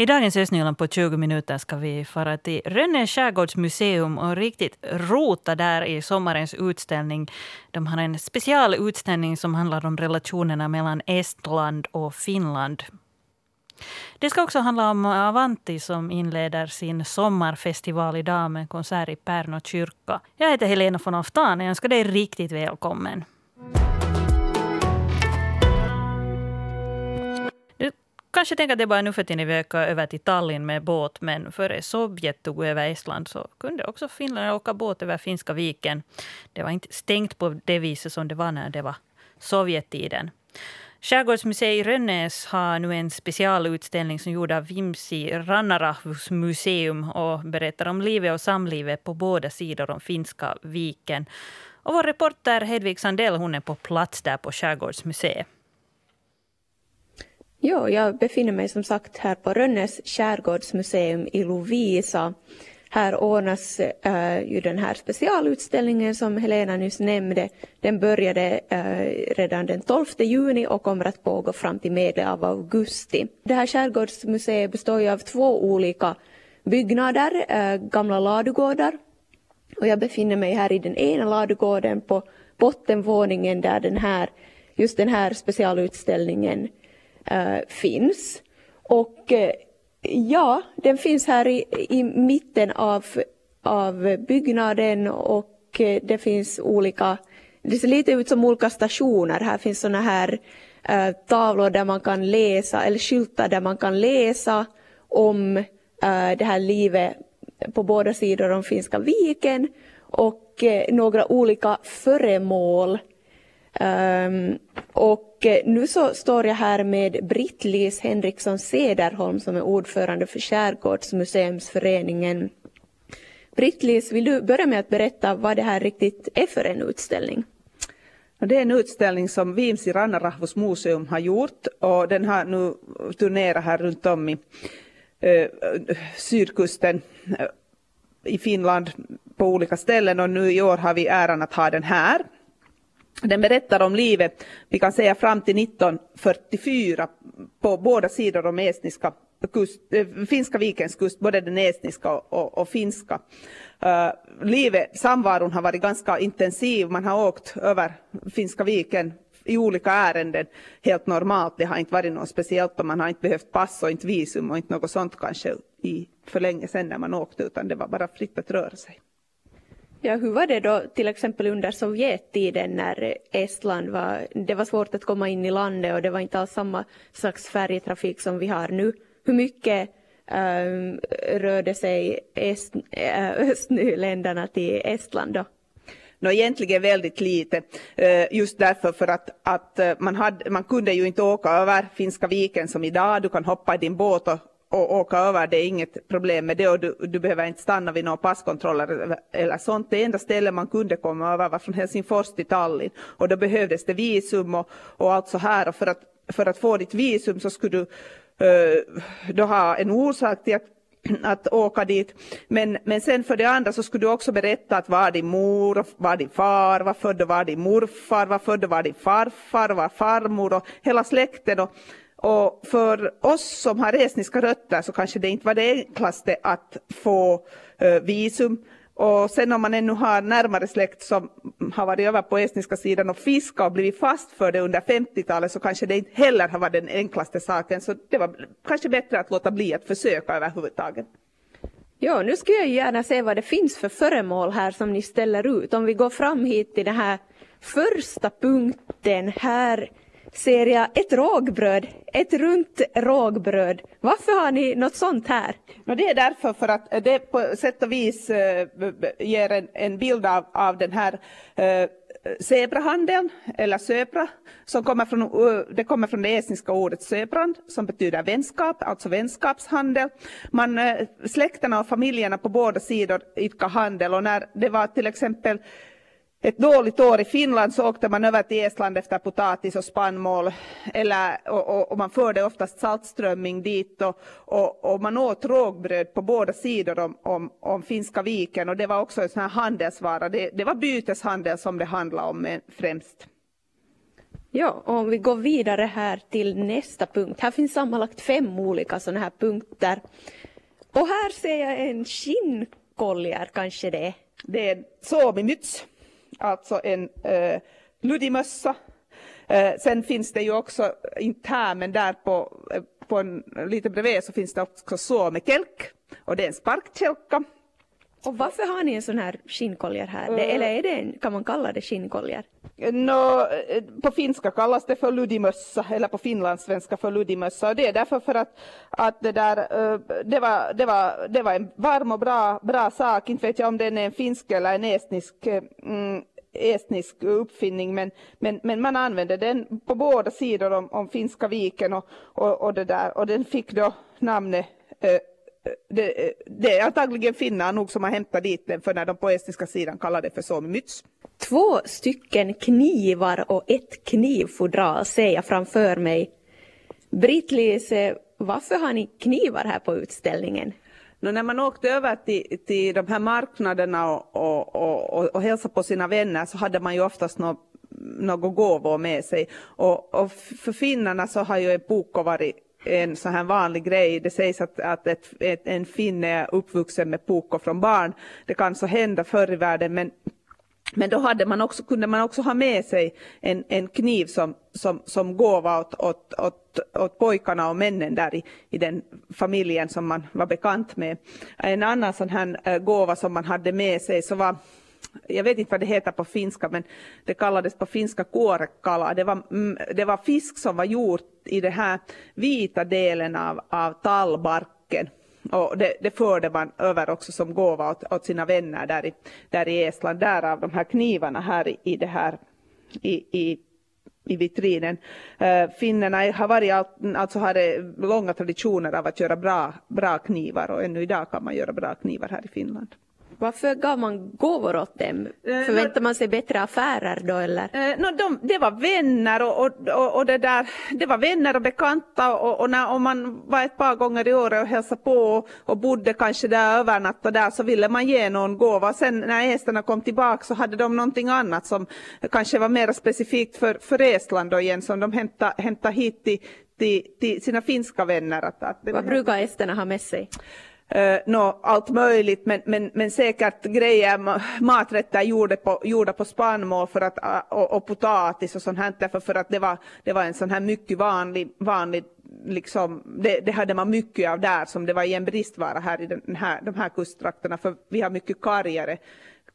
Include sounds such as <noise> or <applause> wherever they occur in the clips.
I dagens Östnyland på 20 minuter ska vi fara till Rönne skärgårdsmuseum och riktigt rota där i sommarens utställning. De har en specialutställning som handlar om relationerna mellan Estland och Finland. Det ska också handla om Avanti som inleder sin sommarfestival idag med konsert i Pärnå kyrka. Jag heter Helena von Aftan och önskar dig riktigt välkommen. Kanske tänker att det bara nu för tiden vi åker över till Tallinn med båt, men före Sovjet tog över Estland så kunde också Finland åka båt över Finska viken. Det var inte stängt på det viset som det var när det var Sovjettiden. Skärgårdsmuseet i Rönnäs har nu en specialutställning som gjord av Vimsi Rannarahvus museum och berättar om livet och samlivet på båda sidor om Finska viken. Och vår reporter Hedvig Sandell hon är på plats där på Skärgårdsmuseet. Ja, jag befinner mig som sagt här på Rönnes skärgårdsmuseum i Lovisa. Här ordnas äh, ju den här specialutställningen som Helena nyss nämnde. Den började äh, redan den 12 juni och kommer att pågå fram till medel av augusti. Det här skärgårdsmuseet består ju av två olika byggnader, äh, gamla ladugårdar. Och jag befinner mig här i den ena ladugården på bottenvåningen där den här, just den här specialutställningen äh, Eh, finns. Och äh, ja, den finns här i, i mitten av, av byggnaden och äh, det finns olika, det ser lite ut som olika stationer. Här finns sådana här tavlor där man kan läsa, eller skyltar där man kan läsa om det här livet på båda sidor om Finska viken och några olika föremål. Um, och och eh, nu så står jag här med Britt-Lis Henriksson Sederholm som är ordförande för Skärgårdsmuseumsföreningen. Britt-Lis, vill du börja med att berätta vad det här riktigt är för en utställning? Det är en utställning som Viimsi Rannarahvos museum har gjort och den har nu turnerat här runt om i eh, sydkusten eh, i Finland på olika ställen och nu i år har vi äran att ha den här den berättar om livet, vi kan säga fram till 1944 på båda sidor om estniska kust, äh, finska vikens kust, både den estniska och, och, och finska. Uh, livet, samvaron har varit ganska intensiv, man har åkt över Finska viken i olika ärenden helt normalt. Det har inte varit något speciellt och man har inte behövt pass och inte visum och inte något sånt kanske i, för länge sedan när man åkte utan det var bara fritt att röra sig. Ja, hur var det då till exempel under Sovjettiden när Estland var, det var svårt att komma in i landet och det var inte alls samma slags färjetrafik som vi har nu. Hur mycket um, rörde sig est, äh, östnyländarna till Estland då? No, egentligen väldigt lite, eh, just därför för att, att eh, man, hade, man kunde ju inte åka över Finska viken som idag. Du kan hoppa i din båt och och åka över, det är inget problem med det och du, du behöver inte stanna vid några passkontroller eller sånt. Det enda stället man kunde komma över var från Helsingfors till Tallinn och då behövdes det visum och, och allt så här och för att, för att få ditt visum så skulle du eh, då ha en orsak till att att åka dit. Men, men sen för det andra så skulle du också berätta att var din mor, var din far, var född var din morfar, var född var din farfar, var farmor och hela släkten. Och, och för oss som har estniska rötter så kanske det inte var det enklaste att få eh, visum. Och sen om man ännu har närmare släkt som har varit över på estniska sidan och fiskat och blivit fast för det under 50-talet så kanske det inte heller har varit den enklaste saken. Så det var kanske bättre att låta bli att försöka överhuvudtaget. Ja, nu skulle jag gärna se vad det finns för föremål här som ni ställer ut. Om vi går fram hit till den här första punkten här ser jag ett rågbröd, ett runt rågbröd. Varför har ni något sånt här? No, det är därför för att eh, det på sätt och vis äh, ger en, en bild av, av den här äh, zebrahandeln, eller söpra, som kommer från, det kommer från det estniska ordet söbrand, som betyder vänskap, alltså vänskapshandel. Man, släkterna och familjerna på båda sidor idkar handel och när det var till exempel ett dåligt år i Finland så åkte man över till Estland efter potatis och spannmål. Eller, och, och, och man förde oftast saltströmming dit och, och, och, man åt rågbröd på båda sidor om, om, om Finska viken. Och det var också en sån här handelsvara. Det, det var byteshandel som det handlade om främst. Ja, och om vi går vidare här till nästa punkt. Här finns sammanlagt fem olika sådana här punkter. Och här ser jag en skinnkoljar kanske det Det är en suomimyts, alltså en eh, luddig mössa. Eh, sen finns det ju också, inte här men där på, eh, på en, lite bredvid så finns det också suomekelk och det är en sparkkälka. Och varför har ni en sån här skinnkoljar här? Det, eller är det en, kan man kalla det skinnkoljar? Nå, eh, på finska kallas det för ludimössa eller på finlandssvenska för ludimössa och det är därför för att, att det där, eh, det var, det var, det var en varm och bra, bra sak, inte vet jag om den är en finsk eller en estnisk eh, mm, estnisk uppfinning men, men, men man använde den på båda sidor om, om Finska viken och, och, och, det där, och den fick då namnet eh, det, det, är antagligen finnar nog som har hämtat dit den för när de på estniska sidan kallar det för somimyts. Två stycken knivar och ett knivfodral ser jag framför mig. Britt-Lise, varför har ni knivar här på utställningen? Men när man åkte över till, till de här marknaderna och, och, och, och hälsade på sina vänner så hade man ju oftast något några gåvor med sig. Och, och för finnarna så har ju en pukko varit en sån här vanlig grej. Det sägs att, att ett, ett, en finne är uppvuxen med pukko från barn. Det kan så hända förr i världen men men då hade man också, kunde man också ha med sig en, en kniv som, som, som gåva åt, åt, åt, åt pojkarna och männen där i, i den familjen som man var bekant med. En annan sån här eh, gåva som man hade med sig så var jag vet inte vad det heter på finska, men det kallades på finska kuorekala. Det var, mm, det var fisk som var gjort i den här vita delen av, av tallbarken. Och det, det förde man över också som gåva åt, åt sina vänner där i, där i Estland. Därav de här knivarna här i, i det här i, i, i vitrinen. Uh, finnarna har varit alltså hade långa traditioner av att göra bra, bra knivar och ännu idag kan man göra bra knivar här i Finland. Varför gav man gåvor åt dem? Eh, Förväntar man sig bättre affärer då eller? Eh, no, de, det var vänner och, och, och, det, där, det var vänner och bekanta och, och när, om man var ett par gånger i året och hälsade på och, och bodde kanske där övernattade där så ville man ge någon gåva. Sen när esterna kom tillbaka så hade de någonting annat som kanske var mer specifikt för, för Estland då igen som de hämtade, hämtade hit till, till, till sina finska vänner. Att, att Vad brukar esterna ha med sig? Eh, uh, no, allt möjligt, men, men, men säkert grejer, maträtter gjorda på, gjorda på spannmål för att, ah, och, och potatis och sånt här, därför för att det var, det var en sån här mycket vanlig, vanlig liksom, det, det hade man mycket av där som det var i en bristvara här i den här, de här kusttrakterna, för vi har mycket kargare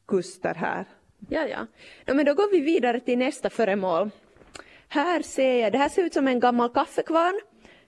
kuster här. Ja, ja. No, men då går vi vidare till nästa föremål. Här ser jag, det här ser ut som en gammal kaffekvarn.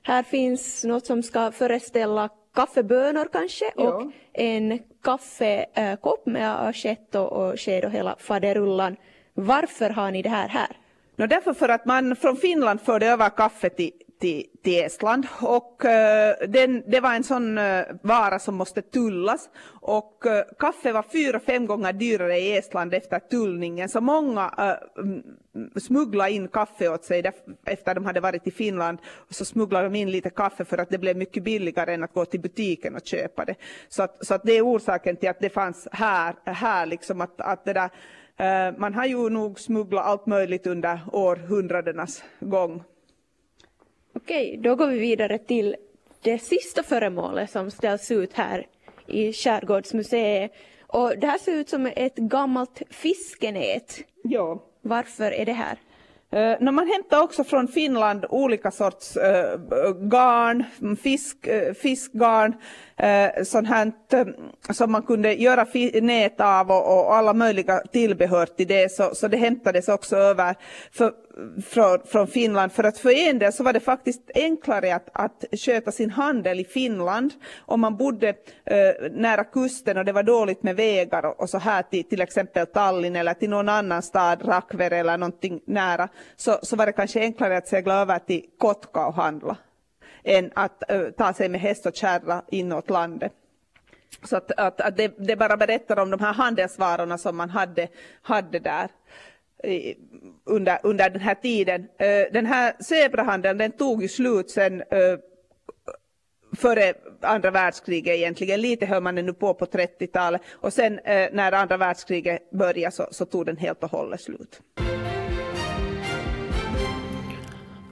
Här finns något som ska föreställa kaffebönor kanske Ja. och en kaffekopp med assiett och, och sked och hela faderullan. Varför har ni det här här? No, därför för att man från Finland förde över kaffe till, till, till Estland och eh, den, det var en sån eh, vara som måste tullas och eh, kaffe var fyra, fem gånger dyrare i Estland efter tullningen så många uh, smugglade in kaffe åt sig efter de hade varit i Finland och så smugglade de in lite kaffe för att det blev mycket billigare än att gå till butiken och köpa det. Så att, så att det är orsaken till att det fanns här, här liksom att, att det där Man har ju nog smugglat allt möjligt under århundradenas gång. Okej, då går vi vidare till det sista föremålet som ställs ut här i Skärgårdsmuseet. Och det här ser ut som ett gammalt fiskenät. Ja. Varför är det här? Uh, när man hämtar också från Finland olika sorts uh, garn, fisk, uh, fiskgarn, uh, sånt här uh, som man kunde göra nät av och, och, alla möjliga tillbehör till det, så, så det hämtades också över för, från, från Finland. För att för en del så var det faktiskt enklare att, att sköta sin handel i Finland om man bodde eh, nära kusten och det var dåligt med vägar och, och så här till till exempel Tallinn eller till någon annan stad, Rakver eller någonting nära så, så var det kanske enklare att segla över till Kotka och handla än att eh, ta sig med häst och kärra inåt landet. Så att, att, att det, det, bara berättar om de här handelsvarorna som man hade, hade där under, under den här tiden. Eh, den här zebrahandeln den tog ju slut sen eh, före andra världskriget egentligen. Lite hör man ännu på på 30-talet och sen eh, när andra världskriget började så, så tog den helt och hållet slut.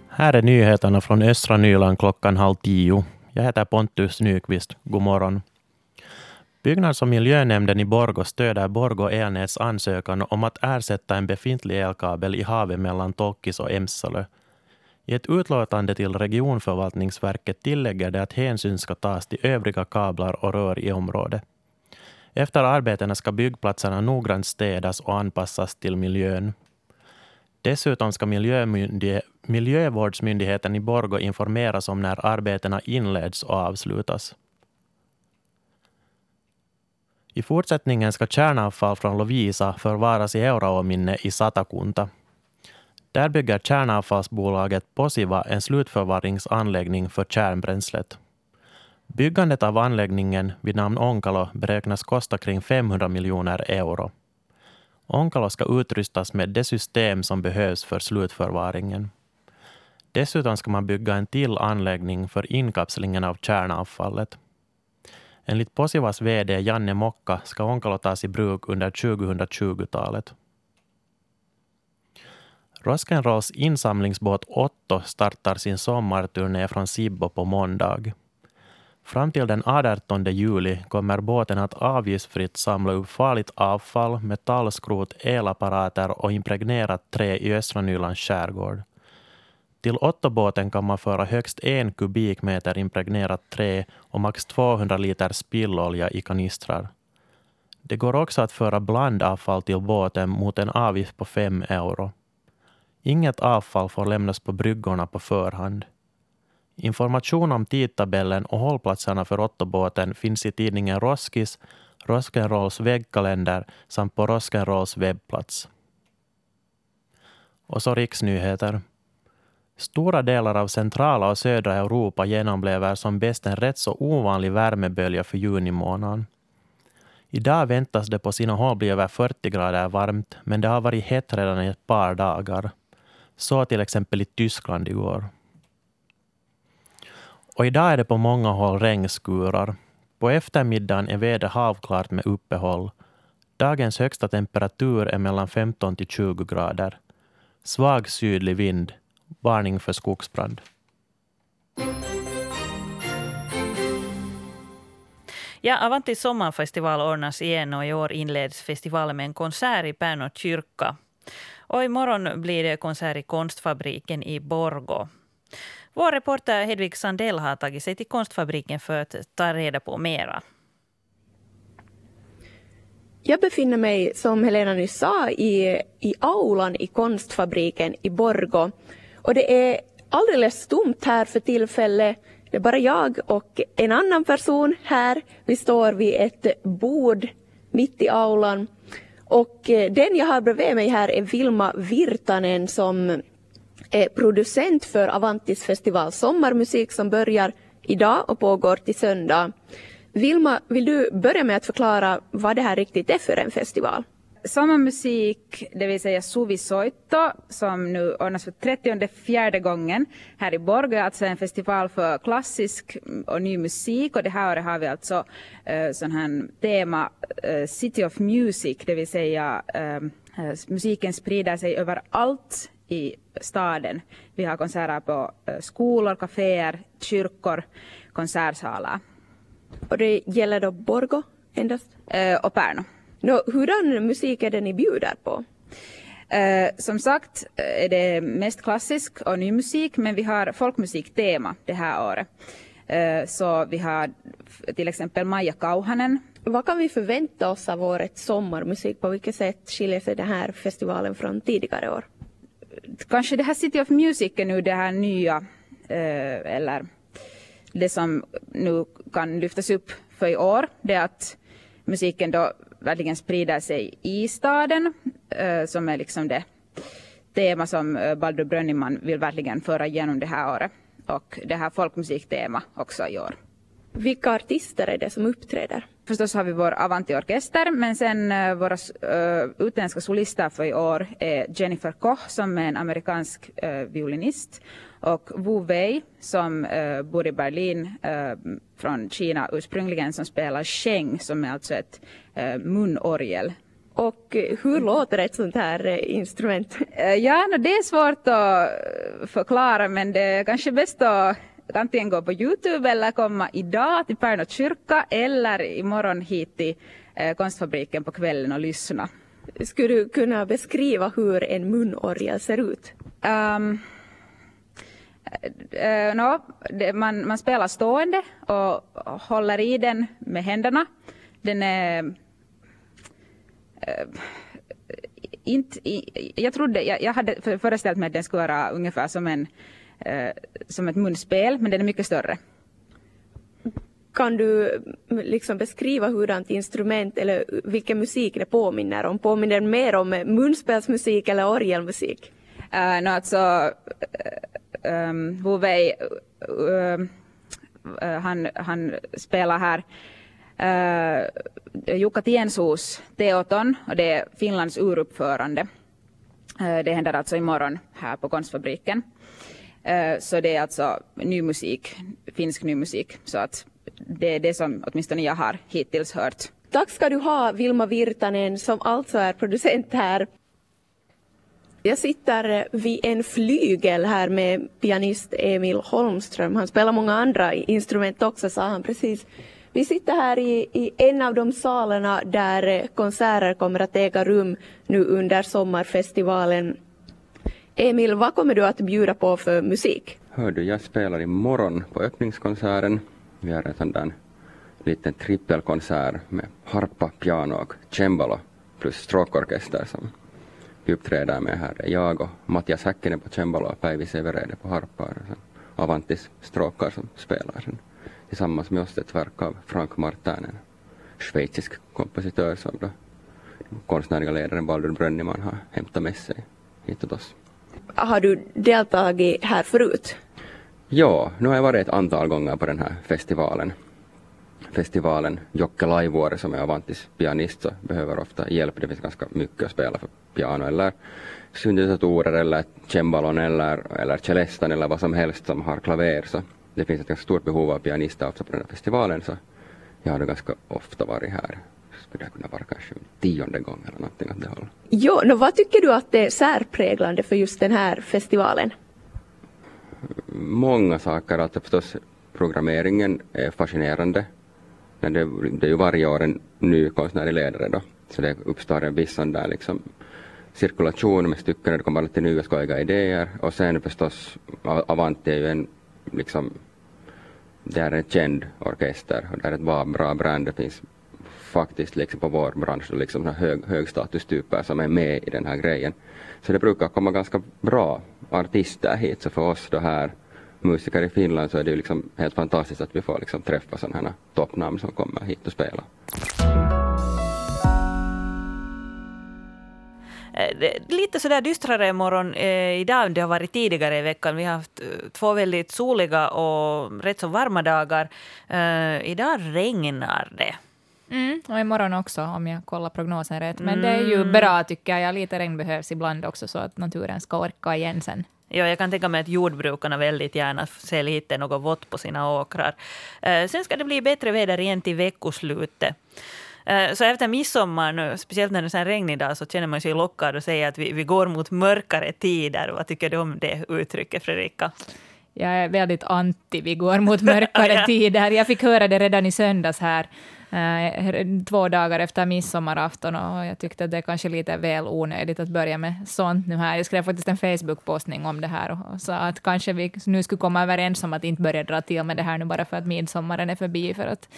Här är nyheterna från östra Nyland klockan halv tio. Jag heter Pontus Nyqvist. God morgon. Byggnads och miljönämnden i Borgå stöder Borgå Elnäts ansökan om att ersätta en befintlig elkabel i havet mellan Tolkis och Emsalö. I ett utlåtande till regionförvaltningsverket tillägger det att hänsyn ska tas till övriga kablar och rör i området. Efter arbetena ska byggplatserna noggrant städas och anpassas till miljön. Dessutom ska miljövårdsmyndigheten i Borgå informeras om när arbetena inleds och avslutas. I fortsättningen ska kärnavfall från Lovisa förvaras i Euraåminne i Satakunta. Där bygger kärnavfallsbolaget Posiva en slutförvaringsanläggning för kärnbränslet. Byggandet av anläggningen vid namn Onkalo beräknas kosta kring 500 miljoner euro. Onkalo ska utrustas med det system som behövs för slutförvaringen. Dessutom ska man bygga en till anläggning för inkapslingen av kärnavfallet. Enligt Posivas VD Janne Mokka ska Onkalo tas i bruk under 2020-talet. Rock'n'Rolls insamlingsbåt Otto startar sin sommarturné från Sibbo på måndag. Fram till den 18 juli kommer båten att avgiftsfritt samla upp farligt avfall, metallskrot, elapparater och impregnerat trä i östra Nylands skärgård. Till Otto-båten kan man föra högst en kubikmeter impregnerat trä och max 200 liter spillolja i kanistrar. Det går också att föra blandavfall till båten mot en avgift på 5 euro. Inget avfall får lämnas på bryggorna på förhand. Information om tidtabellen och hållplatserna för Ottobåten finns i tidningen Roskis, Roskenrolls väggkalender samt på Roskenrolls webbplats. Och så riksnyheter. Stora delar av centrala och södra Europa genomblever som bäst en rätt så ovanlig värmebölja för juni månad. Idag väntas det på sina håll bli över 40 grader varmt, men det har varit hett redan i ett par dagar. Så till exempel i Tyskland igår. Och idag är det på många håll regnskurar. På eftermiddagen är vädret halvklart med uppehåll. Dagens högsta temperatur är mellan 15 till 20 grader. Svag sydlig vind. Varning för skogsbrand. Ja, Avanti sommarfestival ordnas igen och i år inleds festivalen med en konsert i Pärnu kyrka. Och imorgon blir det konsert i Konstfabriken i Borgo. Vår reporter Hedvig Sandell har tagit sig till Konstfabriken för att ta reda på mera. Jag befinner mig, som Helena nyss sa, i, i aulan i Konstfabriken i Borgo. Och det är alldeles tomt här för tillfället. Det är bara jag och en annan person här. Vi står vid ett bord mitt i aulan. Och eh, den jag har bredvid mig här är Vilma Virtanen som är producent för Avantis festival Sommarmusik som börjar idag och pågår till söndag. Vilma, vill du börja med att förklara vad det här riktigt är för en festival? Sommarmusik, det vill säga Suvisoitto, som nu ordnas för 34 gången här i Borgå, alltså en festival för klassisk och ny musik och det här året har vi alltså uh, sån här tema uh, City of Music, det vill säga uh, musiken sprider sig överallt i staden. Vi har konserter på skolor, kaféer, kyrkor, konsertsalar. Och det gäller då Borgå endast? och Pärnu. No, hurdan musik är det ni bjuder på? Uh, som sagt är det mest klassisk och ny musik men vi har folkmusiktema det här året. Uh, så vi har till exempel Maja Kauhanen. Vad kan vi förvänta oss av årets sommarmusik? På vilket sätt skiljer sig den här festivalen från tidigare år? Kanske det här City of Music är nu det här nya uh, eller det som nu kan lyftas upp för i år. Det är att musiken då verkligen sprider sig i staden, eh, som är liksom det tema som eh, Baldur Brönniman vill verkligen föra igenom det här året. Och det här folkmusiktema också i år. Vilka artister är det som uppträder? Förstås har vi vår Avanti-orkester, men sen uh, våra uh, utländska solister för i år är Jennifer Koch som är en amerikansk uh, violinist och Wu Wei som uh, bor i Berlin uh, från Kina ursprungligen som spelar sheng som är alltså ett uh, munorgel. Och hur låter ett sånt här eh, instrument? Eh, ja, no, det är svårt att eh, förklara men det är kanske bäst att antingen gå på Youtube eller komma idag till Pärnu kyrka eller imorgon hit till konstfabriken på kvällen och lyssna. Skulle du kunna beskriva hur en munorgel ser ut? Um, uh, no, det, man, man spelar stående och håller i den med händerna. Den är uh, inte, jag trodde, jag, jag hade föreställt mig att den skulle vara ungefär som, en, uh, som ett munspel, men den är mycket större. Kan du liksom beskriva hurdant instrument eller vilken musik det påminner om? Påminner det mer om munspelsmusik eller orgelmusik? Uh, no, alltså, uh, um, Wu Wei, uh, han, han spelar här uh, Jukka Tiensuus Teoton och det är Finlands uruppförande. Uh, det händer alltså imorgon här på Konstfabriken. Uh, så det är alltså ny musik, finsk ny musik. Så att det är det som åtminstone jag har hittills hört. Tack ska du ha Vilma Virtanen som alltså är producent här. Jag sitter eh, vid en flygel här med pianist Emil Holmström. Han spelar många andra instrument också sa han precis. Vi sitter här i, i en av de salarna där eh, konserter kommer att äga rum nu under sommarfestivalen. Emil, vad kommer du att bjuda på för musik? Hör du, jag spelar imorgon på öppningskonserten vi har en sån där liten trippelkonsert med harpa, piano och cembalo plus stråkorkester som med här. Jag och Mattias Häkkinen på cembalo och Päivi Severede på harpa och sen Avantis stråkar som spelar sen tillsammans med oss ett verk av Frank Martin, en schweizisk kompositör som då konstnärliga ledaren Baldur Brönniman har hämtat med sig hit åt oss. Har du deltagit här förut? Ja, nu har jag varit ett antal gånger på den här festivalen. Festivalen Jocke Laivuori som är Avantis pianist så behöver ofta hjälp. Det finns ganska mycket att spela för piano eller syntesatorer eller cembalon eller, eller celestan eller vad som helst som har klaver. Så det finns ett ganska stort behov av pianister också på den här festivalen så jag har ganska ofta varit här. Skulle det kunna vara kanske tionde gång eller någonting åt det hållet. Jo, no, vad tycker du att det är särpräglande för just den här festivalen? många saker. Alltså förstås programmeringen är fascinerande. Men det, det är ju varje år en ny konstnärlig ledare då. Så det uppstår en viss sån där liksom cirkulation med stycken, och det kommer alltid nya skojiga idéer. Och sen förstås, Avanti är ju en liksom, det är en känd orkester och det är ett bra, bra brand. Det finns faktiskt liksom på vår bransch liksom hög, högstatustyper som är med i den här grejen. Så det brukar komma ganska bra artister hit. Så för oss då här musiker i Finland så är det ju liksom helt fantastiskt att vi får liksom träffa sådana här toppnamn som kommer hit och spelar. Eh, lite sådär dystrare morgon eh, idag än det har varit tidigare i veckan. Vi har haft eh, två väldigt soliga och rätt så varma dagar. Eh, idag regnar det. Mm, och imorgon också om jag kollar prognosen rätt. Men mm. det är ju mm. bra tycker jag. Lite regn behövs ibland också så att naturen ska orka igen sen. Ja, jag kan tänka mig att jordbrukarna väldigt gärna ser lite något vått på sina åkrar. Eh, sen ska det bli bättre väder igen till veckoslutet. Eh, så efter midsommar, nu, speciellt när det är en regnig dag, så känner man sig lockad att säga att vi, vi går mot mörkare tider. Vad tycker du om det uttrycket, Fredrika? Jag är väldigt anti vi går mot <laughs> mörkare ja. tider. Jag fick höra det redan i söndags här Eh, två dagar efter midsommarafton och jag tyckte att det är kanske lite väl onödigt att börja med sånt nu här. Jag skrev faktiskt en Facebook-postning om det här och sa att kanske vi nu skulle komma överens om att inte börja dra till med det här nu bara för att midsommaren är förbi. För att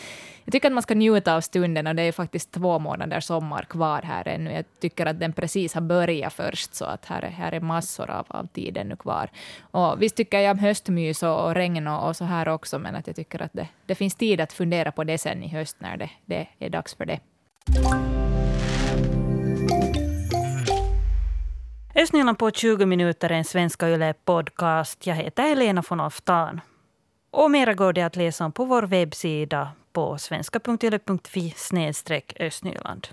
jag tycker att man ska njuta av stunden och det är faktiskt två månader sommar kvar här ännu. Jag tycker att den precis har börjat först så att här är, här är massor av, av tid ännu kvar. Och visst tycker jag om höstmys och, och regn och, och, så här också men att jag tycker att det, det finns tid att fundera på det sen i höst när det, det är dags för det. Östnyland på 20 minuter, en Svenska Yle podcast. Jag heter Helena von Oftan. Och mera går det att läsa om på vår webbsida på svenska.yle.fi östnyland.